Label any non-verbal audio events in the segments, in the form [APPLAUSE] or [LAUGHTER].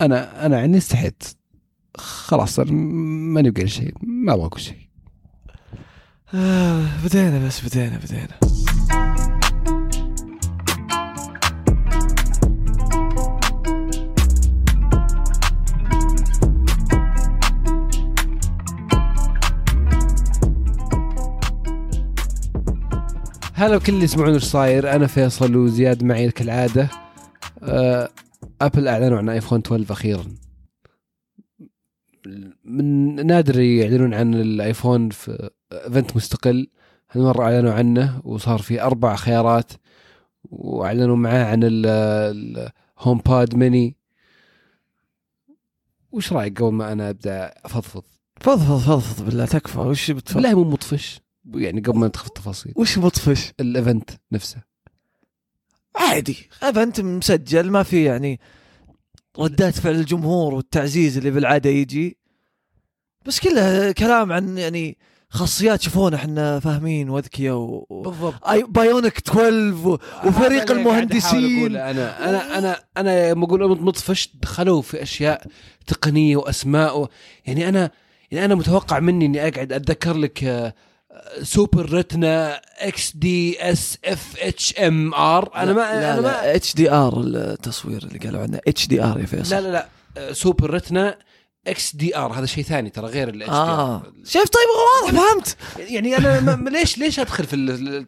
أنا أنا عني استحيت خلاص ما نبقى شيء ما أبغى كل شيء آه بدينا بس بدينا بدينا. هلا وكل اللي يسمعون إيش صاير؟ أنا فيصل وزياد معي كالعادة. آه، أبل أعلنوا عن ايفون 12 أخيرا. من نادر يعلنون عن الايفون في event مستقل. هالمرة أعلنوا عنه وصار في أربع خيارات وأعلنوا معاه عن ال- ال HomePod Mini وش رأيك قبل ما أنا أبدأ أفضفض؟ فضفض فضفض بالله تكفى. وش بتفضل بالله مو مطفش. يعني قبل ما ندخل في التفاصيل. وش مطفش؟ ال event نفسه. عادي event مسجل ما في يعني ردات فعل الجمهور والتعزيز اللي بالعادة يجي. بس كلها كلام عن يعني خاصيات شوفونا إحنا فاهمين واذكياء و... بالضبط. A- Bionic 12 و... وفريق المهندسين. أنا أنا أنا أنا لما أقول مطفش دخلوا في أشياء تقنية وأسماء و... يعني أنا يعني أنا متوقع مني إني أقعد أتذكر لك آه، Super Retina X D S F H M R أنا ما لا أنا ما HDR التصوير اللي قالوا عنه HDR يا فيصل. لا لا لا. آه، Super Retina XDR هذا شيء ثاني ترى غير ال HDR شايف؟ طيب واضح فهمت. يعني أنا ما ليش ليش أدخل في ال-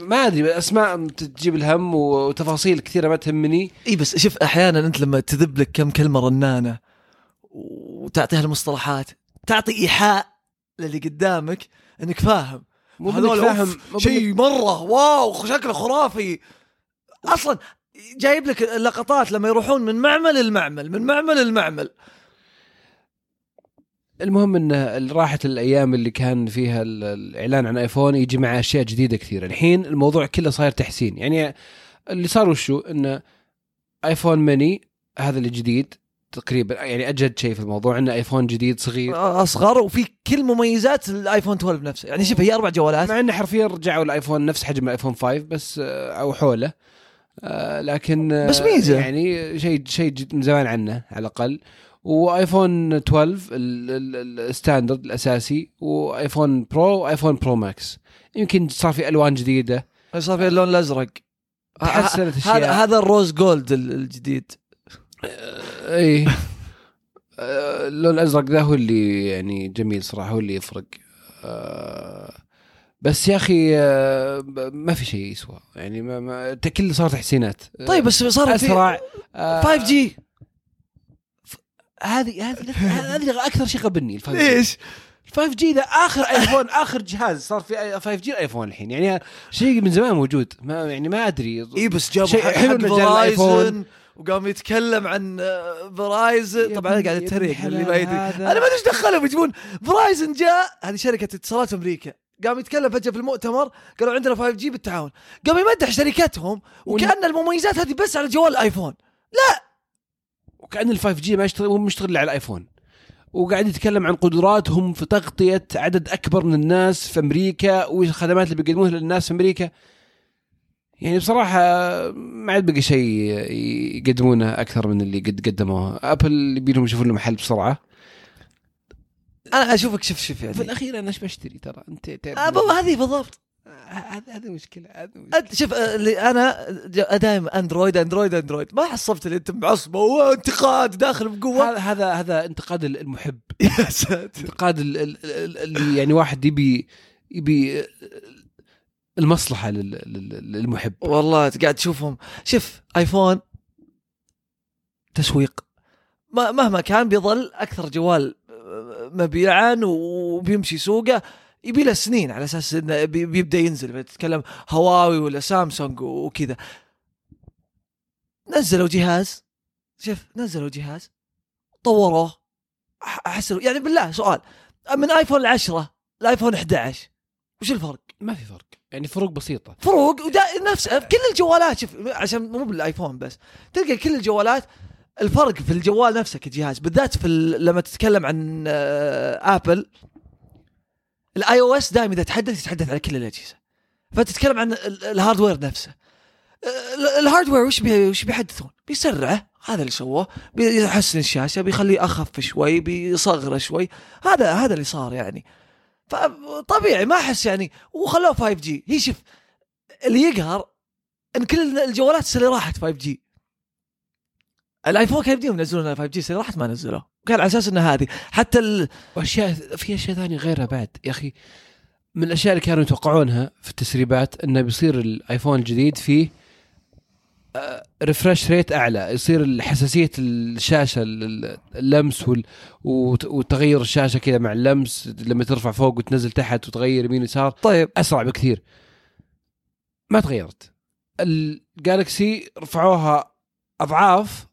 ما أدري أسماء تجيب الهم وتفاصيل كثيرة ما تهمني. إي بس شوف أحيانا أنت لما تذب لك كم كلمة رنانة وتعطيها المصطلحات تعطي إيحاء للي قدامك إنك فاهم. مو هذول فاهم شيء مرة واو شكله خرافي. أصلا جايب لك اللقطات لما يروحون من معمل لمعمل من معمل لمعمل المهم إن راحت الأيام اللي كان فيها ال- الإعلان عن آيفون يجي مع أشياء جديدة كثيرة. الحين الموضوع كله صاير تحسين. يعني اللي صار وشو؟ انه آيفون ميني هذا الجديد تقريبا يعني أجد شيء في الموضوع إنه ايفون جديد صغير. اصغر وفي كل مميزات الآيفون 12 نفسه. يعني شوف هي أربع جوالات. مع إنه حرفيا رجعوا الآيفون نفس حجم الايفون 5 بس آه، أو حوله. آه، لكن آه، بس ميزة. يعني شيء شيء من زمان عنه على الأقل. وآيفون 12 ال- ال- ال standard الأساسي. وآيفون Pro وآيفون Pro Max يمكن صار في ألوان جديدة. صار في اللون الأزرق. تحسنت هذا هذا ال rose gold ال- الجديد. آه، اي آه، اللون الأزرق ذا هو اللي يعني جميل صراحة هو اللي يفرق. آه، بس يا أخي آه، ما في شيء يسوى. يعني ما ما كل صار تحسينات طيب بس صار أسرع. آه، 5 G هذه هذه هذه أكثر شيء غبني ال 5 G ليش؟ ال 5 G ذا آخر ايفون آخر جهاز صار في 5 G الايفون الحين. يعني شيء من زمان موجود. ما يعني ما أدري. اي بس جاب شيء حق حلو الآيفون. Verizon وقام يتكلم عن آه، Verizon يا طبعا أنا قاعد أتريق اللي ما يدري. أنا ما أدري إيش دخلهم يجيبون Verizon جاء هذه شركة اتصالات في أمريكا. قام يتكلم فجأة في المؤتمر قالوا عندنا 5 G بالتعاون. قام يمدح شركتهم وكأن المميزات هذه بس على جوال الايفون وكأن ال 5 G ما يشتغل مو مشتغل على الايفون وقاعد يتكلم عن قدراتهم في تغطية عدد أكبر من الناس في أمريكا والخدمات اللي بيقدموها للناس في أمريكا. يعني بصراحة ما عاد بقى شيء يقدمونه أكثر من اللي قد قدموه. ابل يبي لهم يشوفون له محل بسرعة. أنا أشوفك شوف شوف في يعني الأخير أنا إيش بشتري ترى؟ أنت تعرف آه، هذه بالضبط. هذه هذه هذه مشكلة. أنت شوف آه، اللي أنا دائما أندرويد أندرويد أندرويد. ما حصلت اللي أنت معصبه وانتقاد داخل بقوة. هذا هذا انتقاد المحب. [LAUGHS] يا ساتر. انتقاد ال- ال- ال- اللي يعني واحد يبي يبي المصلحة لل- لل- للمحب. والله قاعد تشوفهم. شوف آيفون تسويق. ما مهما كان بيظل أكثر جوال آه، مبيعا وبيمشي سوقه. يبي له سنين على أساس إنه بي- بيبدأ ينزل. تتكلم هواوي ولا سامسونج وكذا. نزلوا جهاز. شوف نزلوا جهاز. طوروه. أحس يعني بالله سؤال. من آيفون 10 لآيفون 11 وش الفرق؟ ما في فرق. يعني فروق بسيطة. فروق ودا نفس كل الجوالات شوف عشان مو بالآيفون بس تلقى كل الجوالات الفرق في الجوال نفسه كجهاز بالذات في لما تتكلم عن آه، آبل ال iOS دائما إذا تحدث يتحدث على كل الأجهزة. فتتكلم عن ال- ال hardware نفسه. ال- ال hardware وش بي وش بيحدثون؟ بيسرعه هذا اللي سووه بيحسن الشاشة بيخليه أخف شوي بيصغره شوي هذا هذا اللي صار يعني. فطبيعي ما أحس يعني. وخلوه 5 G هي شوف اللي يقهر إن كل الجوالات اللي راحت 5 G الآيفون كان يبديهم ينزلون 5 G راحت ما نزلوه. كان على أساس إنه هذه. حتى ال... وأشياء في أشياء ثانية غيرها بعد. يا أخي من الأشياء اللي كانوا يتوقعونها في التسريبات إنه بيصير الايفون الجديد فيه ريفرش ريت أعلى يصير حساسيه الشاشة ال- اللمس وتغير الشاشة كذا مع اللمس لما ترفع فوق وتنزل تحت وتغير يمين يسار طيب. أسرع بكثير. ما تغيرت. الجالكسي رفعوها أضعاف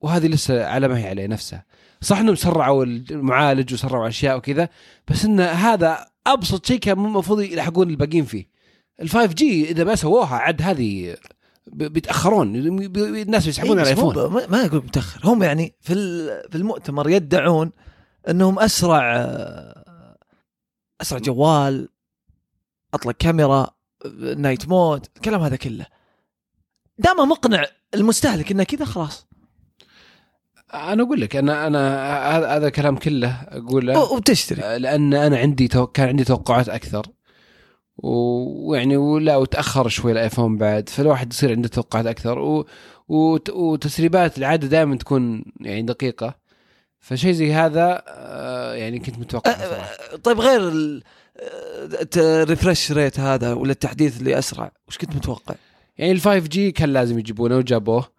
وهذه لسه على ما هي عليه نفسها. صح إنهم سرعوا المعالج وسرعوا أشياء وكذا بس إن هذا أبسط شيء كان المفروض يلحقون الباقيين فيه. ال 5G إذا ما سووها عاد هذه بيتأخرون. الناس بيسحبون على الايفون ما- أقول متأخر. هم يعني في في المؤتمر يدعون إنهم أسرع آه، أسرع جوال أطلق كاميرا night mode الكلام هذا كله. دام مقنع المستهلك إنه كذا خلاص. أنا أقول لك أنا أنا هذا الكلام كله أقوله وبتشتري لأن أنا عندي تو... كان عندي توقعات أكثر. ويعني ولا وتأخر شوي الآيفون بعد فالواحد يصير عنده توقعات أكثر و... وت... وتسريبات العادة دائما تكون يعني دقيقة فشيء زي هذا آه، يعني كنت متوقع أه، أه، طيب غير ال refresh rate هذا ولا التحديث اللي أسرع وش كنت متوقع؟ يعني ال 5G كان لازم يجيبونه وجابوه.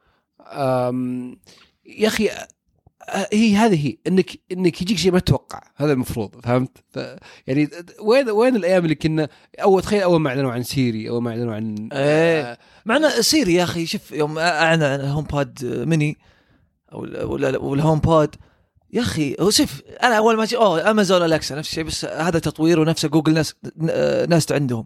يا أخي هي هذه هي انك إنك يجيك شيء ما تتوقع هذا المفروض فهمت؟ ف... يعني وين وين الأيام اللي كنا اول تخيل أول ما أعلنوا عن سيري أول ما أعلنوا عن إيه. آه، مع انه سيري يا أخي شوف يوم أعلن عن ال HomePod mini أو وال HomePod يا أخي هو شوف أنا أول ما جي أوه امازون الكسا نفس الشيء بس هذا تطوير ونفسه جوجل ناس ناس عندهم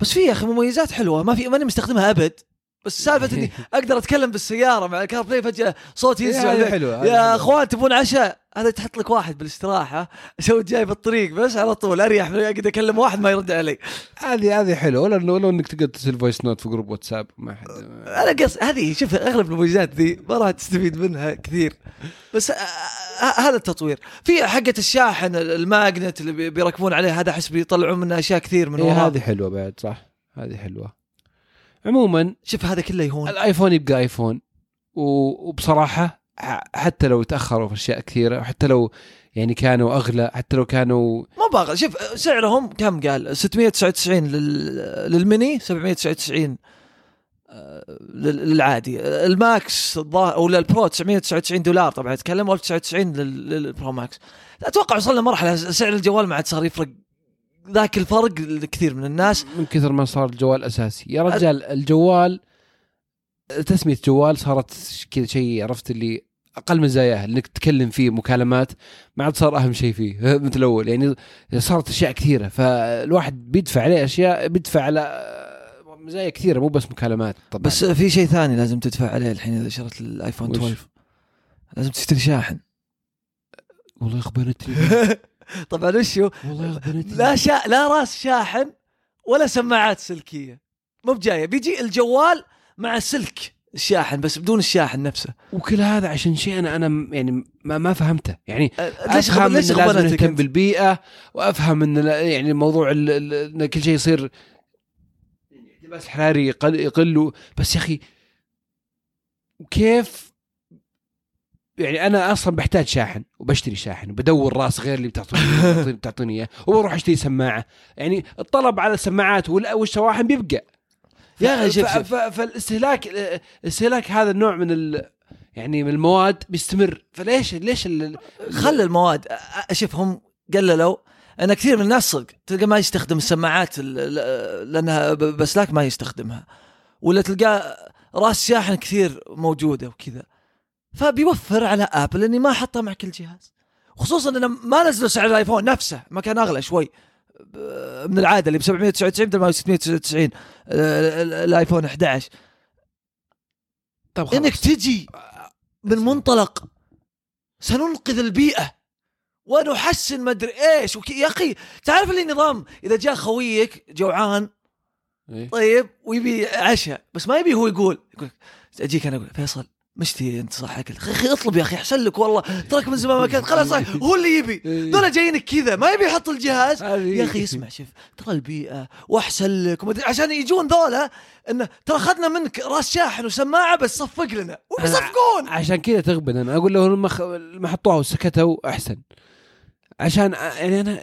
بس في يا أخي مميزات حلوة ما في ماني مستخدمها أبد بس سالفة إني [LAUGHS] أقدر أتكلم بالسيارة مع ال CarPlay فجأة صوتي إيه، ذا. حلوة هذه يا. أخوان تبون عشاء؟ هذا تحط لك واحد بالاستراحة أسوي جاي بالطريق بس على طول أريح اقعد أكلم واحد ما يرد علي. هذه هذه حلوة. ولا إنه ولا إنك تقدر ترسل voice note في group واتساب ما حد أنا قص هذه شوف أغلب المميزات ذي ما راح تستفيد منها كثير. بس هذا التطوير. في حقة الشاحن ال magnet اللي بي- بيركبون عليه هذا أحس بيطلعون منه أشياء كثير من إيه هذه حلوة بعد صح. هذه حلوة. عموما شوف هذا كله يهون. الآيفون يبقى آيفون. و- وبصراحة حتى لو تأخروا في أشياء كثيرة وحتى لو يعني كانوا أغلى حتى لو كانوا ما باغى شوف سعرهم كم قال؟ 699 لل... للميني 799 آه، لل- للعادي. ال Max الظاهر أو لل Pro 999 دولار طبعا. أتكلم 1099 لل- لل Pro Max. أتوقع وصلنا مرحلة سعر الجوال ما عاد صار يفرق ذاك الفرق لكثير من الناس. من كثر ما صار الجوال أساسي. يا رجال الجوال تسمية جوال صارت كذا شيء عرفت اللي أقل مزاياه إنك تتكلم فيه مكالمات ما عاد صار أهم شيء فيه [LAUGHS] مثل الأول. يعني صارت أشياء كثيرة فالواحد بيدفع عليه أشياء بيدفع على مزايا كثيرة مو بس مكالمات طبعا. بس في شيء ثاني لازم تدفع عليه الحين إذا شريت الآيفون وش؟ 12 لازم تشتري شاحن. والله يخبرتني [LAUGHS] [LAUGHS] طبعا وشو والله لا شا... لا راس شاحن ولا سماعات سلكية. مو بجاية. بيجي الجوال مع سلك الشاحن بس بدون الشاحن نفسه. وكل هذا عشان شيء أنا أنا يعني ما, ما فهمته. يعني أه، ليش أفهم. ليش ان لازم نهتم؟ بالبيئة وأفهم إن يعني موضوع إن كل شيء يصير الاحتباس الحراري يقل يقل. بس يا أخي كيف يعني أنا أصلا بحتاج شاحن وبشتري شاحن وبدور رأس غير اللي بتعطوني [LAUGHS] بتعطيني- بتعطيني إياه وبروح أشتري سماعة. يعني الطلب على السماعات وال- والشواحن بيبقى. يا أخي ف- شوف- فالاستهلاك استهلاك هذا النوع من ال يعني من المواد بيستمر. فليش ليش ال- خلي المواد. أ- أ- شوف هم قللوا. ان كثير من الناس صدق تلقى ما يستخدم السماعات ال- ال- لأنها ب- بسلاك ما يستخدمها. ولا تلقى رأس شاحن كثير موجودة وكذا. فبيوفر على آبل إني ما احطها مع كل جهاز. خصوصا إنه ما نزلوا سعر الآيفون نفسه ما كان أغلى شوي. ب- من العادة اللي ب 799 بدل ما هو 699 آه، ال- الآيفون 11 طب خلاص. إنك تجي من منطلق سننقذ البيئة ونحسن مدري إيش. وك... يا أخي تعرف اللي نظام إذا جاء خويك جوعان إيه؟ طيب ويبي عشاء بس ما يبي هو يقول يقول أجيك أنا أقول فيصل مشتي انت صح قلت أخي اطلب يا أخي أحسن لك والله. تراك من زمان ما كنت خلاص هو اللي يبي. ذولا جايينك كذا. ما يبي يحط الجهاز. يا أخي اسمع شوف ترى البيئة وأحسن لك. ومدري عشان يجون ذولا انه ترى أخذنا منك راس شاحن وسماعة بس صفق لنا. ويصفقون عشان كذا تغبن. أنا أقول له ما حطوها وسكتوا أحسن. عشان يعني أنا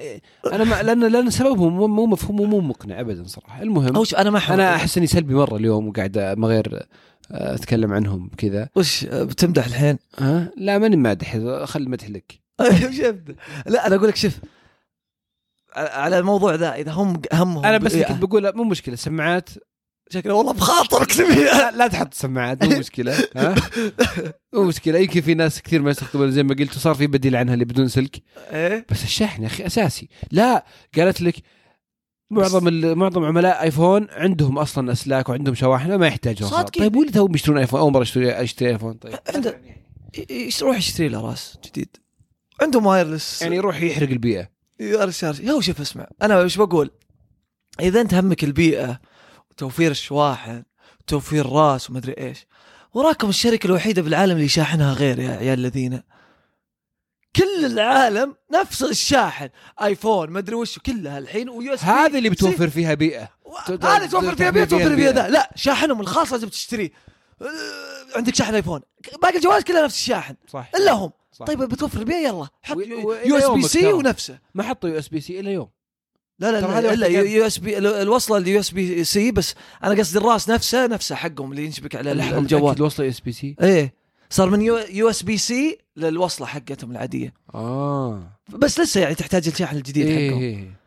أنا ما لأن لأن سببهم مو- مفهوم ومو مقنع ابدا صراحة. المهم أو شو أنا ما أنا أحس إني سلبي مرة اليوم وقاعد ما غير أتكلم عنهم كذا. وش بتمدح الحين؟ ها؟ لا ماني مادح خلي المدح لك. شوف لا أنا أقول لك شوف على الموضوع ذا إذا هم همهم أنا بس بإيه، كنت بقول مو مشكلة سماعات. شكله والله بخاطرك تبي لا, لا تحط سماعات مو مشكلة ها؟ مو مشكلة. يمكن في ناس كثير ما يستخدمون زي ما قلت وصار في بديل عنها اللي بدون سلك. إيه. بس الشحن يا أخي أساسي. لا قالت لك معظم ال- معظم عملاء آيفون عندهم أصلا أسلاك وعندهم شواحن ما يحتاجون. صادقين. طيب ولي توهم يشترون آيفون؟ أول مرة اشتري اشتري آيفون. طيب. عنده ي- يروح يشتري له راس جديد. عندهم wireless. يعني يروح يحرق البيئة. يا شوف اسمع. أنا وش بقول؟ إذا أنت همك البيئة وتوفير الشواحن وتوفير راس ومدري إيش وراكم الشركة الوحيدة بالعالم اللي شاحنها غير يا عيال الذين. كل العالم نفس الشاحن. آيفون مدري وش كلها الحين و USB هذه اللي بتوفر فيها بيئة. هذه توفر فيها بيئة توفر فيها. ذا لا شاحنهم الخاص لازم تشتريه. أه، عندك شاحن آيفون. باقي الجوالات كلها نفس الشاحن. صح. إلا هم. صح. طيب بتوفر بيئة يلا. حط USB-C. ونفسه. ما حطوا USB-C إلا يوم. لا لا لا, USB الوصلة ال USB-C بس أنا قصدي الراس نفسه نفسه حقهم اللي ينشبك على الجوال. متأكد وصله USB-C إيه. صار من USB-C للوصلة حقتهم العادية. آه. بس لسه يعني تحتاج الشاحن الجديد حقهم. إيه.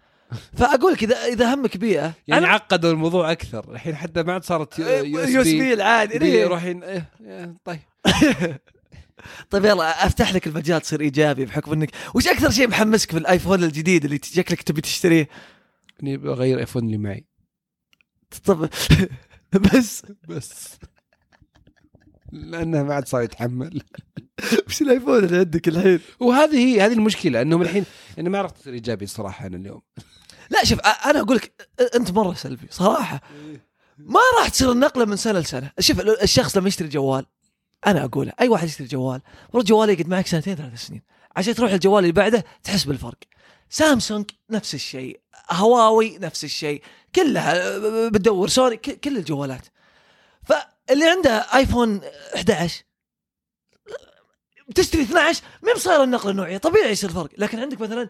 فأقول لك اذا إذا همك بيئة يعني أنا- عقدوا الموضوع أكثر. الحين حتى ما عاد صارت يو USB العادي إيه. يروح إيه، إيه، طيب. [LAUGHS] طيب يلا أفتح لك المجال تصير إيجابي بحكم انك وش أكثر شيء محمسك في الآيفون الجديد اللي شكلك تبي تشتريه؟ إني بغير آيفون اللي معي. طب [LAUGHS] بس. بس. لأنه ما عاد صار يتحمل وش [LAUGHS] الآيفون اللي عندك الحين. وهذه هي هذه المشكلة إنهم الحين أنا ما عرفت تصير إيجابي الصراحه أنا اليوم. لا شوف أنا أقول لك أنت مرة سلبي صراحة. ما راح تصير النقلة من سنة لسنة. شوف ال- الشخص لما يشتري جوال أنا أقوله أي واحد يشتري جوال ورد جواله يقعد معك سنتين ثلاث سنين. عشان تروح الجوال اللي بعده تحس بالفرق. سامسونج نفس الشيء هواوي نفس الشيء كلها بتدور سوني كل الجوالات. فاللي عنده آيفون 11 تشتري 12 ما بصاير النقله النوعية طبيعي يصير فرق لكن عندك مثلا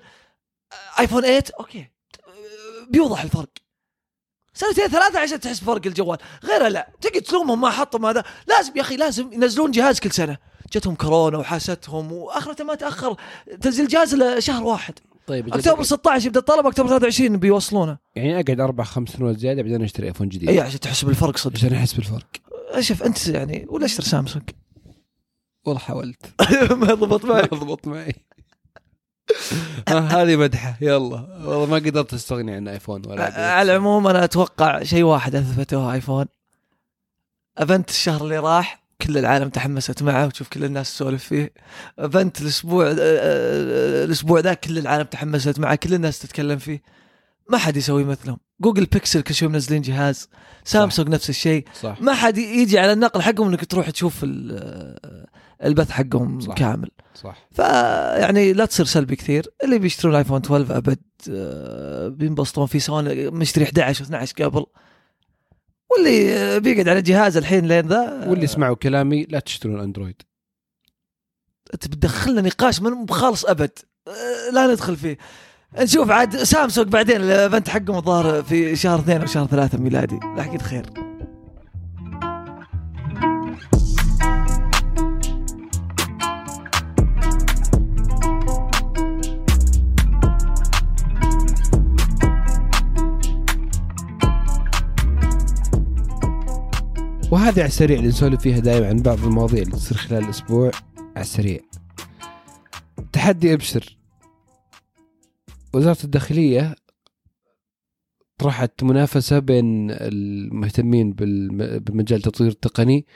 آيفون 8 okay بيوضح الفرق. سنتين ثلاثة عشان تحس بفرق الجوال غيره لا تقعد تلومهم ما حطوا هذا لازم يا أخي لازم ينزلون جهاز كل سنة. جتهم كورونا وحاستهم وآخرته ما تأخر تنزيل جهاز الا شهر واحد. طيب أكتوبر 16 يبدأ الطلب أكتوبر 23 بيوصلونه. يعني أقعد أربع خمس سنوات زيادة بعدين أشتري آيفون جديد. اي عشان تحس بالفرق صدق. عشان أحس بالفرق. شوف أنت يعني ولا اشتري سامسونج؟ والله حاولت. [LAUGHS] ما ضبط ما معك ضبط معي. آه، هذه مدحة. يلا. والله ما قدرت أستغني عن ايفون ولا. على العموم أنا أتوقع شيء واحد اثبتوه ايفون event الشهر اللي راح كل العالم تحمست معه وتشوف كل الناس تسولف فيه. event الأسبوع آه، آه، الأسبوع ذا كل العالم تحمست معه كل الناس تتكلم فيه. ما حد يسوي مثلهم. جوجل بيكسل كل شوي منزلين جهاز. سامسونج نفس الشيء. صح. ما حد يجي على النقل حقهم إنك تروح تشوف ال- البث حقهم صح. كامل. صح. فيعني لا تصير سلبي كثير. اللي بيشترون الايفون 12 أبد آه، بينبسطون في سوني مشتري 11 و12 قبل. واللي بيقعد على جهاز الحين لين ذا واللي يسمعوا كلامي لا تشترون اندرويد أنت بتدخلنا نقاش من خالص أبد. آه، لا ندخل فيه. نشوف عاد سامسونج بعدين الإيفنت حقهم الظاهر في شهر اثنين أو شهر ثلاثة ميلادي. لاحقين خير. وهذه على السريع اللي نسولف فيها دائما عن بعض المواضيع اللي تصير خلال الأسبوع على السريع. تحدي أبشر. وزارة الداخلية طرحت منافسة بين المهتمين بمجال التطوير التقني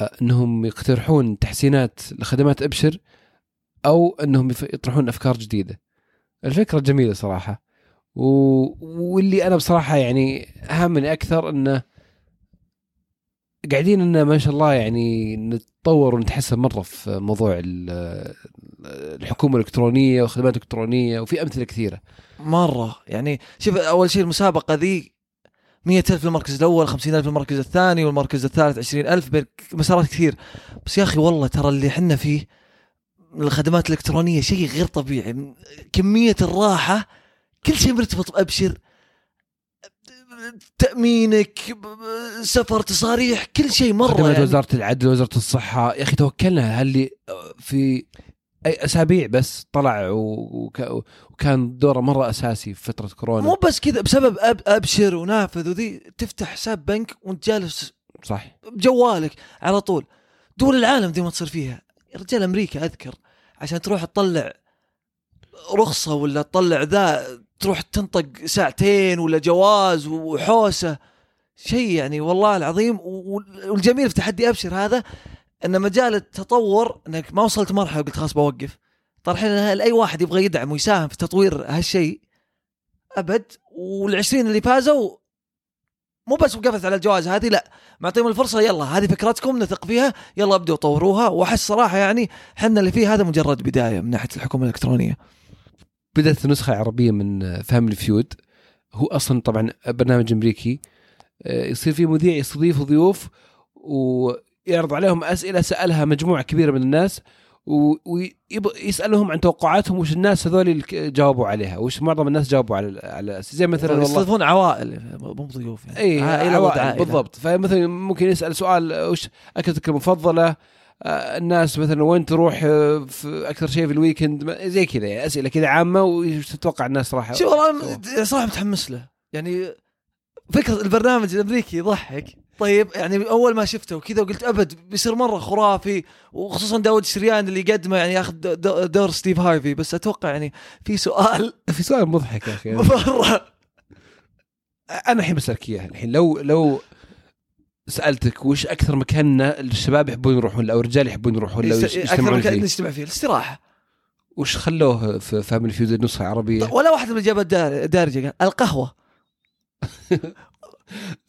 آه، إنهم يقترحون تحسينات لخدمات أبشر أو إنهم يطرحون أفكار جديدة. الفكرة جميلة صراحة. و... واللي أنا بصراحة يعني هامني أكثر إنه قاعدين إن ما شاء الله يعني نتطور ونتحسن مرة في موضوع ال- الحكومة الإلكترونية والخدمات الإلكترونية وفي أمثلة كثيرة. مرة. يعني شوف أول شيء المسابقة ذي مية ألف للمركز الأول خمسين ألف للمركز الثاني والمركز الثالث عشرين ألف بين مسارات كثير. بس يا أخي والله ترى اللي حنا فيه الخدمات الإلكترونية شيء غير طبيعي. من كمية الراحة كل شيء مرتبط بأبشر. ب- سفر تصاريح كل شيء خدمات يعني. وزارة العدل وزارة الصحة. يا أخي توكلنا هاللي في أي أسابيع بس طلع وكان دوره مرة أساسي في فترة كورونا؟ مو بس كذا بسبب أب أبشر ونافذ وذي تفتح حساب بنك وانت جالس صح. بجوالك على طول. دول العالم دي ما تصير فيها. يا رجال أمريكا أذكر عشان تروح تطلع رخصة ولا تطلع ذا تروح تنطق ساعتين ولا جواز وحوسة. شيء يعني والله العظيم والجميل في تحدي أبشر هذا أن مجال التطور أنك ما وصلت مرحلة قلت خلاص بوقف. طال الحين أي واحد يبغى يدعم ويساهم في تطوير هالشيء أبد وال20 اللي فازوا مو بس وقفت على الجوائز هذه لا معطيهم الفرصة يلا هذه فكرتكم نثق فيها يلا ابدوا طوروها. وأحس صراحة يعني حنا اللي فيه هذا مجرد بداية من ناحية الحكومة الإلكترونية. بدأت النسخه العربيه من Family Feud هو أصلا طبعا برنامج أمريكي. آه، يصير فيه مذيع يستضيف ضيوف ويعرض عليهم أسئلة سألها مجموعة كبيرة من الناس ويسالهم عن توقعاتهم وش الناس هذول اللي جاوبوا عليها وش معظم الناس جاوبوا على على زي مثلا والله يستضيفون عوائل مو ضيوف يعني. اي عوائل عائله بالضبط. فمثلا ممكن يسأل سؤال وش أكلتك المفضلة؟ الناس مثلا وين تروح آه، في أكثر شيء في الويكند زي كذا يعني أسئلة كذا عامة وش تتوقع الناس راح شوف والله صراحة متحمس له. يعني فكرة البرنامج الأمريكي يضحك. طيب يعني أول ما شفته وكذا وقلت أبد بيصير مرة خرافي وخصوصا داود الشريان اللي يقدمه يعني ياخذ دور ستيف هارفي بس أتوقع يعني في سؤال. [LAUGHS] في سؤال مضحك يا أخي. [LAUGHS] مرة. أنا الحين بسالك اياه الحين لو لو سألتك وش أكثر مكان الشباب يحبون يروحون له أو الرجال يحبون يروحون له أكثر مكان فيه؟ نجتمع فيه؟ الاستراحة. وش خلوه في Family Feud النسخه العربيه ولا واحد من الاجابات دار- دارجة قال القهوة. [LAUGHS]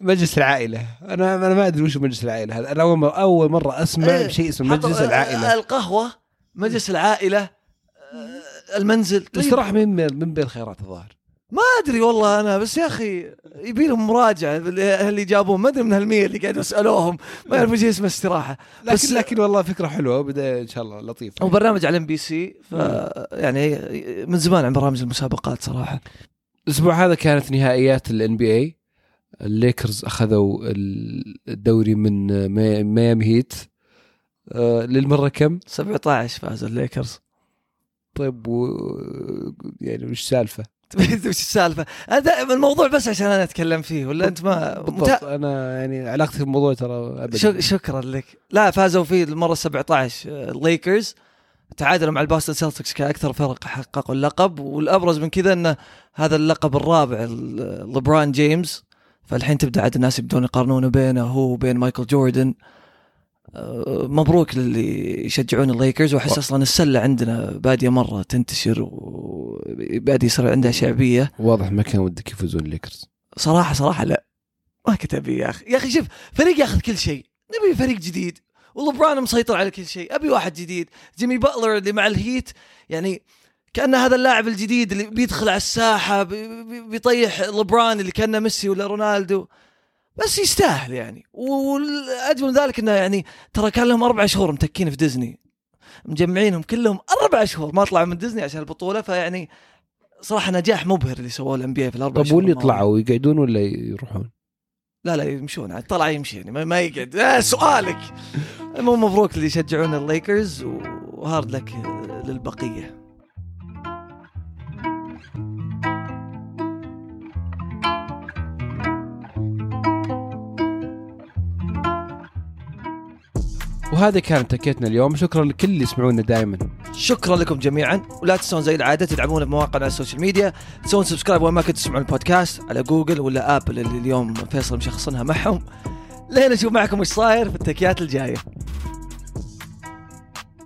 مجلس العائلة. أنا أنا ما أدري وش مجلس العائلة. هذا أنا أول مره أول مرة أسمع إيه، بشيء اسمه مجلس العائلة. القهوة مجلس العائلة آه، المنزل. طيب. من من بين الخيارات الظاهر. ما أدري والله أنا بس يا أخي يبي لهم مراجعة اللي جابوهم. ما أدري من هالمية اللي قاعدوا يسالوهم ما يعرفوا شيء اسمه استراحة. لكن بس- لكن والله فكرة حلوة وبدأ إن شاء الله لطيف. هو برنامج على MBC ف يعني من زمان عن برامج المسابقات صراحة. الأسبوع هذا كانت نهائيات ال NBA الليكرز أخذوا الدوري من مي- ميامي هيت. آه، للمرة كم؟ 17 فازوا الليكرز. طيب و... يعني وش السالفه [LAUGHS] وش السالفة؟ هذا الموضوع بس عشان أنا أتكلم فيه ولا أنت ما بالضبط. أنا يعني علاقتي في الموضوع ترى ابدا. شك- شكرا لك. لا فازوا فيه المرة 17 آه، الليكرز تعادلوا مع البوستن سيلتكس كأكثر فرق حققوا اللقب والأبرز من كذا إنه هذا اللقب الرابع لبران جيمس. فالحين تبدأ عاد الناس يبدون يقارنونه بينه هو وبين مايكل جوردن. آه، مبروك للي يشجعون الليكرز وأحس أصلا السلة عندنا بادية مرة تنتشر وبادي يصير عندها شعبية. واضح ما كان ودك يفوزون الليكرز. صراحة صراحة لا. ما كنت ابي يا أخي. يا أخي شوف فريق ياخذ كل شيء. نبي فريق جديد. ولبران مسيطر على كل شيء. أبي واحد جديد. جيمي باتلر اللي مع الهيت يعني كأن هذا اللاعب الجديد اللي بيدخل على الساحة بي- بي- بيطيح لبران اللي كأنه ميسي ولا رونالدو. بس يستاهل يعني. والأجمل من ذلك إنه يعني ترى كان لهم أربع شهور متكين في ديزني. مجمعينهم كلهم أربع شهور ما طلعوا من ديزني عشان البطولة فيعني صراحة نجاح مبهر اللي سووه ال NBA في الأربع طب واللي. طلعوا يقعدون ولا يروحون؟ لا لا يمشون عاد طلع يمشي يعني ما, ما يقعد آه سؤالك [LAUGHS] المهم مبروك اللي يشجعون الليكرز و hard luck للبقية وهذه كانت تكيتنا اليوم. شكرا لكل اللي يسمعونا دائما. شكرا لكم جميعا. ولا تنسون زي العادة تدعمونا بمواقعنا على ال social media. تسوون subscribe وين ما كنتوا تسمعون البودكاست على جوجل ولا ابل اللي اليوم فيصل مشخصنها معهم. لين نشوف معكم وش صاير في التكيات الجاية.